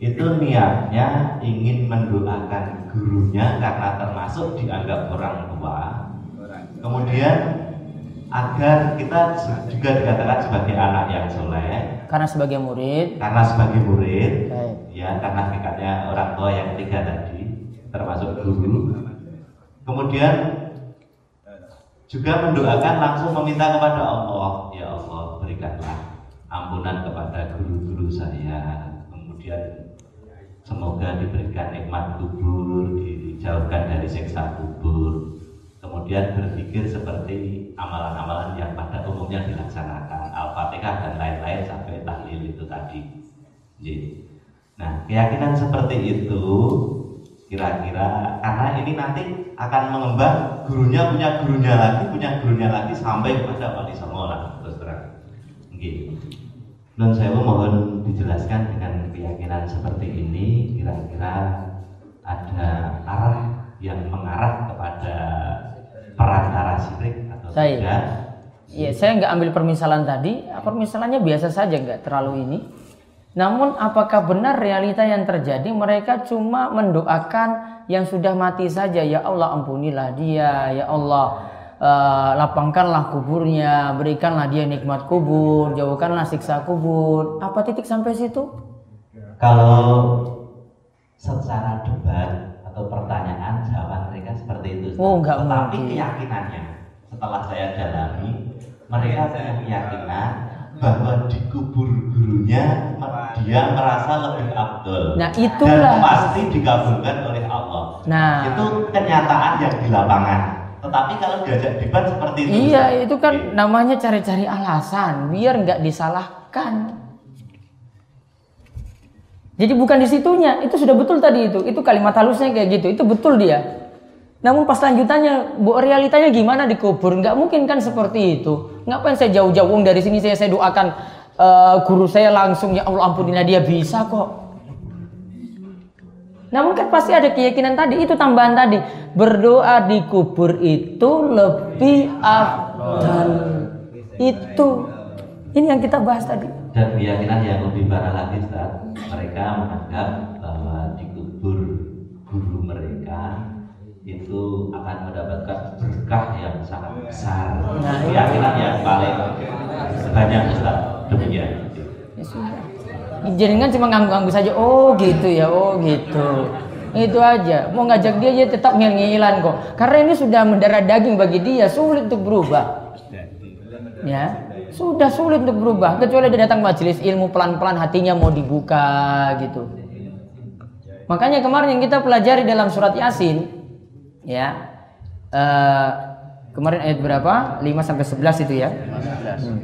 itu niatnya ingin mendoakan gurunya karena termasuk dianggap orang tua. Kemudian agar kita juga dikatakan sebagai anak yang soleh karena sebagai murid karena sebagai murid baik. ya karena hakikatnya orang tua yang ketiga tadi termasuk guru. Kemudian juga mendoakan langsung meminta kepada Allah, ya Allah berikanlah ampunan kepada guru-guru saya. Kemudian semoga diberikan nikmat kubur, dijauhkan dari siksa kubur. Kemudian berpikir seperti amalan-amalan yang pada umumnya dilaksanakan, Al-Fatihah dan lain-lain sampai tahlil itu tadi. Nah, keyakinan seperti itu kira-kira karena ini nanti akan mengembang gurunya punya gurunya lagi punya gurunya lagi sampai kepada wali lah terus terang gitu. Dan saya mohon dijelaskan dengan keyakinan seperti ini kira-kira ada arah yang mengarah kepada perantara syirik atau saya. tidak? Iya, saya nggak ambil permisalan tadi. Permisalannya biasa saja, nggak terlalu ini. Namun apakah benar realita yang terjadi mereka cuma mendoakan yang sudah mati saja ya Allah ampunilah dia ya Allah uh, lapangkanlah kuburnya berikanlah dia nikmat kubur jauhkanlah siksa kubur apa titik sampai situ kalau secara debat atau pertanyaan jawaban mereka seperti itu oh enggak tetapi mungkin. keyakinannya setelah saya dalami mereka punya keyakinan bahwa di kubur gurunya dia merasa lebih abdul. Nah itulah dan pasti dikabulkan oleh Allah. Nah itu kenyataan yang di lapangan. Tetapi kalau diajak debat seperti itu. Iya itu kan okay. namanya cari-cari alasan biar nggak disalahkan. Jadi bukan di situnya, itu sudah betul tadi itu. Itu kalimat halusnya kayak gitu, itu betul dia. Namun pas lanjutannya, bu realitanya gimana dikubur? Nggak mungkin kan seperti itu. Ngapain saya jauh-jauh dari sini saya saya doakan uh, guru saya langsung ya Allah ampunilah dia bisa kok. Namun kan pasti ada keyakinan tadi itu tambahan tadi berdoa di kubur itu lebih afdal. Itu ini yang kita bahas tadi. Dan keyakinan yang lebih parah lagi Ustaz, mereka menganggap bahwa di kubur guru mereka itu akan mendapatkan berkah yang sangat besar. Nah, keyakinan yang paling banyak Ustaz. Demikian. Jangan cuma nganggu-nganggu saja. Oh gitu ya, oh gitu. Itu aja. Mau ngajak dia aja tetap ngil-ngilan kok. Karena ini sudah mendarah daging bagi dia, sulit untuk berubah. Ya, sudah sulit untuk berubah. Kecuali dia datang majelis ilmu pelan-pelan hatinya mau dibuka gitu. Makanya kemarin yang kita pelajari dalam surat Yasin, ya uh, kemarin ayat berapa 5 sampai 11 itu ya hmm.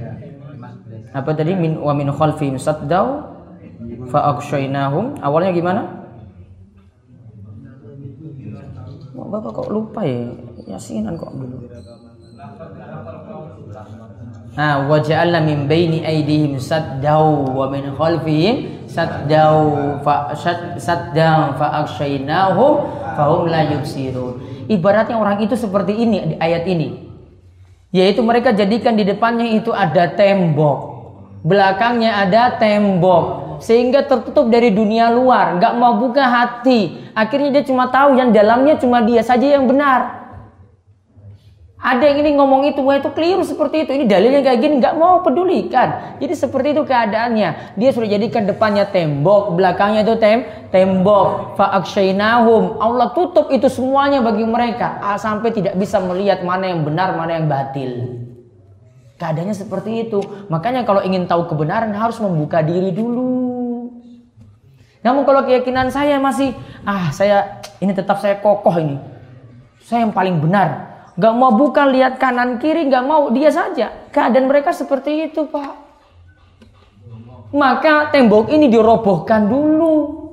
apa tadi min wa min khalfihim saddau fa akshaynahum awalnya gimana Bapak kok lupa ya yasinan kok dulu Nah, wa ja'alna min baini aydihim saddau wa min khalfihim saddau fa saddau fa akshaynahum fahum la yubsirun. Ibaratnya orang itu seperti ini di ayat ini. Yaitu mereka jadikan di depannya itu ada tembok. Belakangnya ada tembok. Sehingga tertutup dari dunia luar. Gak mau buka hati. Akhirnya dia cuma tahu yang dalamnya cuma dia saja yang benar. Ada yang ini ngomong itu, wah itu keliru seperti itu. Ini dalilnya kayak gini, nggak mau pedulikan. Jadi seperti itu keadaannya. Dia sudah jadikan depannya tembok, belakangnya itu tem tembok. Fa'akshainahum. Allah tutup itu semuanya bagi mereka. Sampai tidak bisa melihat mana yang benar, mana yang batil. Keadaannya seperti itu. Makanya kalau ingin tahu kebenaran harus membuka diri dulu. Namun kalau keyakinan saya masih, ah saya ini tetap saya kokoh ini. Saya yang paling benar Gak mau buka lihat kanan kiri, gak mau dia saja. Keadaan mereka seperti itu, Pak. Maka tembok ini dirobohkan dulu.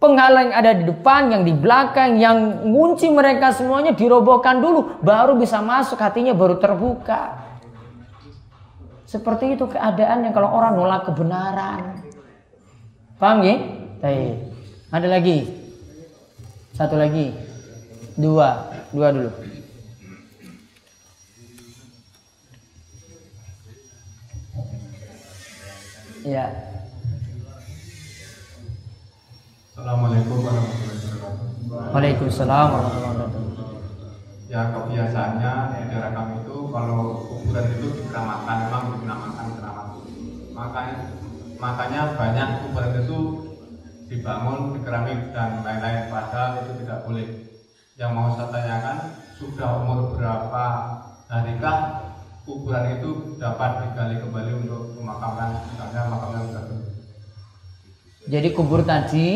Penghalang yang ada di depan, yang di belakang, yang ngunci mereka semuanya dirobohkan dulu. Baru bisa masuk, hatinya baru terbuka. Seperti itu keadaannya kalau orang nolak kebenaran. Paham ya? Ada lagi. Satu lagi. Dua. Dua dulu. Ya. Assalamualaikum warahmatullahi wabarakatuh. Waalaikumsalam warahmatullahi wabarakatuh. Ya kebiasaannya di daerah kami itu kalau kuburan itu dikeramatkan memang dinamakan keramat. Makanya makanya banyak kuburan itu dibangun di keramik dan lain-lain. Padahal itu tidak boleh. Yang mau saya tanyakan sudah umur berapa harikah kuburan itu dapat digali kembali untuk memakamkan misalnya makamnya sudah penuh. Jadi kubur tadi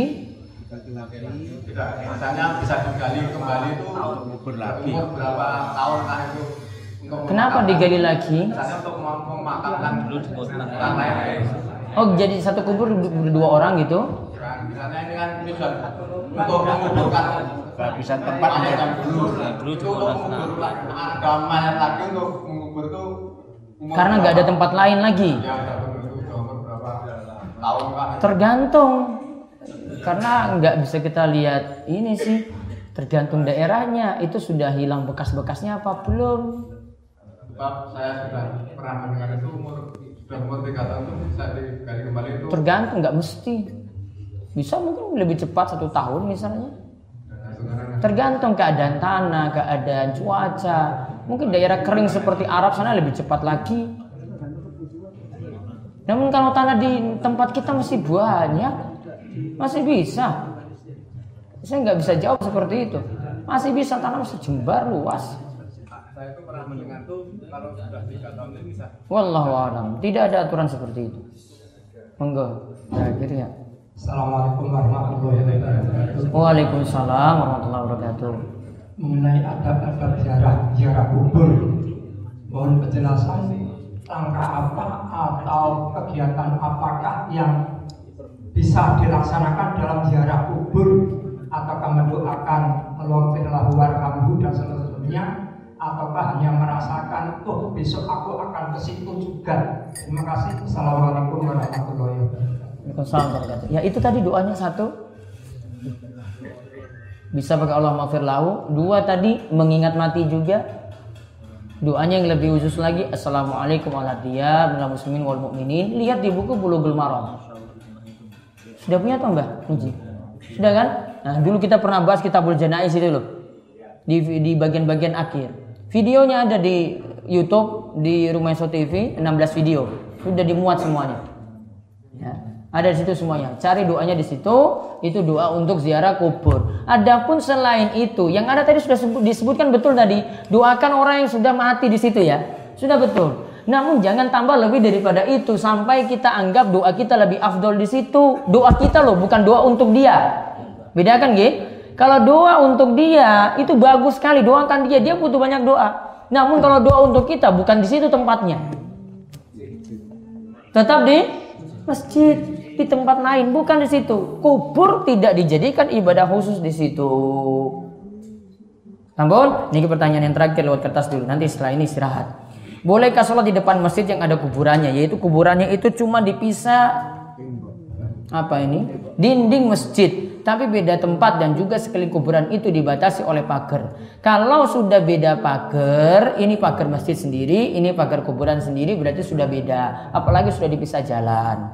tidak misalnya bisa digali kembali itu umur berapa tahun lah itu untuk kenapa digali lagi? misalnya untuk mem- memakamkan orang lain Oh jadi satu kubur berdua orang gitu? misalnya ini kan untuk menguburkan tempat yang dulu ada mayat lagi untuk mengubur itu umur Karena nggak ada tempat lain lagi. ya kan Tergantung. Karena nggak bisa kita lihat ini sih. Tergantung daerahnya. Itu sudah hilang bekas-bekasnya apa belum? sebab saya sudah pernah mendengar itu umur Tergantung nggak mesti. Bisa mungkin lebih cepat satu tahun misalnya. Tergantung keadaan tanah, keadaan cuaca. Mungkin daerah kering seperti Arab sana lebih cepat lagi. Namun kalau tanah di tempat kita masih banyak, masih bisa. Saya nggak bisa jawab seperti itu. Masih bisa tanah masih jembar luas. Saya itu pernah mendengar tuh kalau sudah tiga tahun itu bisa Wallahu a'lam. Tidak ada aturan seperti itu. Monggo. Terakhir ya. Assalamualaikum warahmatullahi wabarakatuh. Waalaikumsalam warahmatullahi wabarakatuh. Mengenai adab-adab ziarah ziarah kubur, mohon penjelasan langkah apa atau kegiatan apakah yang bisa dilaksanakan dalam ziarah kubur ataukah mendoakan meluangkan warhamhu dan seterusnya ataukah hanya merasakan oh besok aku akan ke situ juga terima kasih assalamualaikum warahmatullahi wabarakatuh. Ya itu tadi doanya satu. Bisa pakai Allah maafir lahu. Dua tadi mengingat mati juga. Doanya yang lebih khusus lagi. Assalamualaikum warahmatullahi wabarakatuh. muslimin wal mu'minin. Lihat di buku Bulughul Maram. Sudah punya atau enggak? Uji. Sudah kan? Nah, dulu kita pernah bahas kitabul janais itu loh. Di di bagian-bagian akhir. Videonya ada di YouTube di Rumah So TV 16 video. Sudah dimuat semuanya. Ya, ada di situ semuanya. Cari doanya di situ. Itu doa untuk ziarah kubur. Adapun selain itu, yang ada tadi sudah sebut- disebutkan betul tadi. Doakan orang yang sudah mati di situ ya. Sudah betul. Namun jangan tambah lebih daripada itu sampai kita anggap doa kita lebih afdol di situ. Doa kita loh, bukan doa untuk dia. Bedakan G. Kalau doa untuk dia itu bagus sekali. Doakan dia, dia butuh banyak doa. Namun kalau doa untuk kita bukan di situ tempatnya. Tetap di masjid, di tempat lain, bukan di situ. Kubur tidak dijadikan ibadah khusus di situ. Tambun, ini pertanyaan yang terakhir lewat kertas dulu. Nanti setelah ini istirahat. Bolehkah sholat di depan masjid yang ada kuburannya? Yaitu kuburannya itu cuma dipisah apa ini? Dinding masjid. Tapi beda tempat dan juga sekeliling kuburan itu dibatasi oleh pagar. Kalau sudah beda pagar, ini pagar masjid sendiri, ini pagar kuburan sendiri, berarti sudah beda. Apalagi sudah dipisah jalan.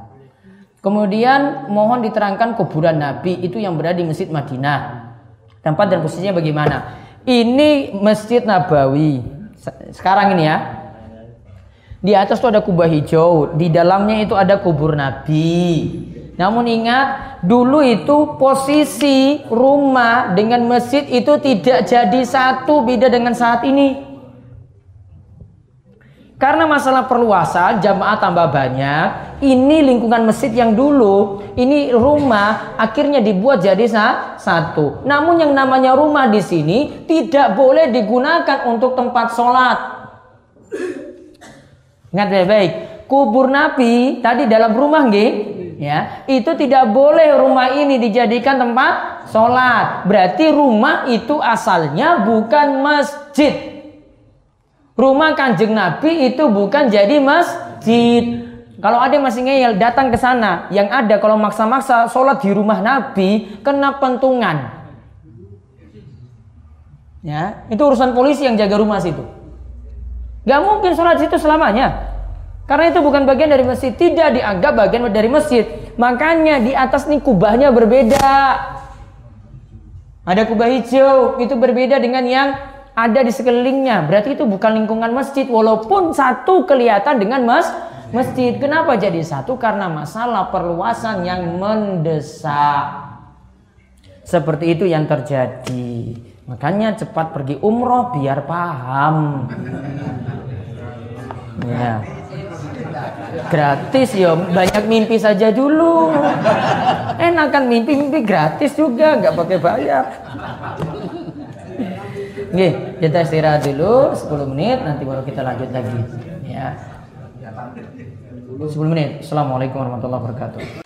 Kemudian mohon diterangkan kuburan Nabi itu yang berada di Masjid Madinah. Tempat dan posisinya bagaimana? Ini Masjid Nabawi. Se- Sekarang ini ya. Di atas tuh ada kubah hijau, di dalamnya itu ada kubur Nabi. Namun ingat, dulu itu posisi rumah dengan masjid itu tidak jadi satu beda dengan saat ini. Karena masalah perluasan, jamaah tambah banyak. Ini lingkungan masjid yang dulu, ini rumah akhirnya dibuat jadi sa- satu. Namun yang namanya rumah di sini tidak boleh digunakan untuk tempat sholat. Ingat baik-baik. Kubur Nabi tadi dalam rumah nggih, ya. Itu tidak boleh rumah ini dijadikan tempat sholat. Berarti rumah itu asalnya bukan masjid. Rumah kanjeng Nabi itu bukan jadi masjid. Kalau ada yang masih ngeyel datang ke sana, yang ada kalau maksa-maksa sholat di rumah Nabi kena pentungan. Ya, itu urusan polisi yang jaga rumah situ. Gak mungkin sholat situ selamanya. Karena itu bukan bagian dari masjid, tidak dianggap bagian dari masjid. Makanya di atas nih kubahnya berbeda. Ada kubah hijau, itu berbeda dengan yang ada di sekelilingnya. Berarti itu bukan lingkungan masjid, walaupun satu kelihatan dengan mas masjid. Kenapa jadi satu? Karena masalah perluasan yang mendesak. Seperti itu yang terjadi. Makanya cepat pergi umroh biar paham. Ya. Gratis ya, banyak mimpi saja dulu. Enakan mimpi-mimpi gratis juga, nggak pakai bayar. Oke, kita istirahat dulu 10 menit, nanti baru kita lanjut lagi. Ya. 10 menit. Assalamualaikum warahmatullahi wabarakatuh.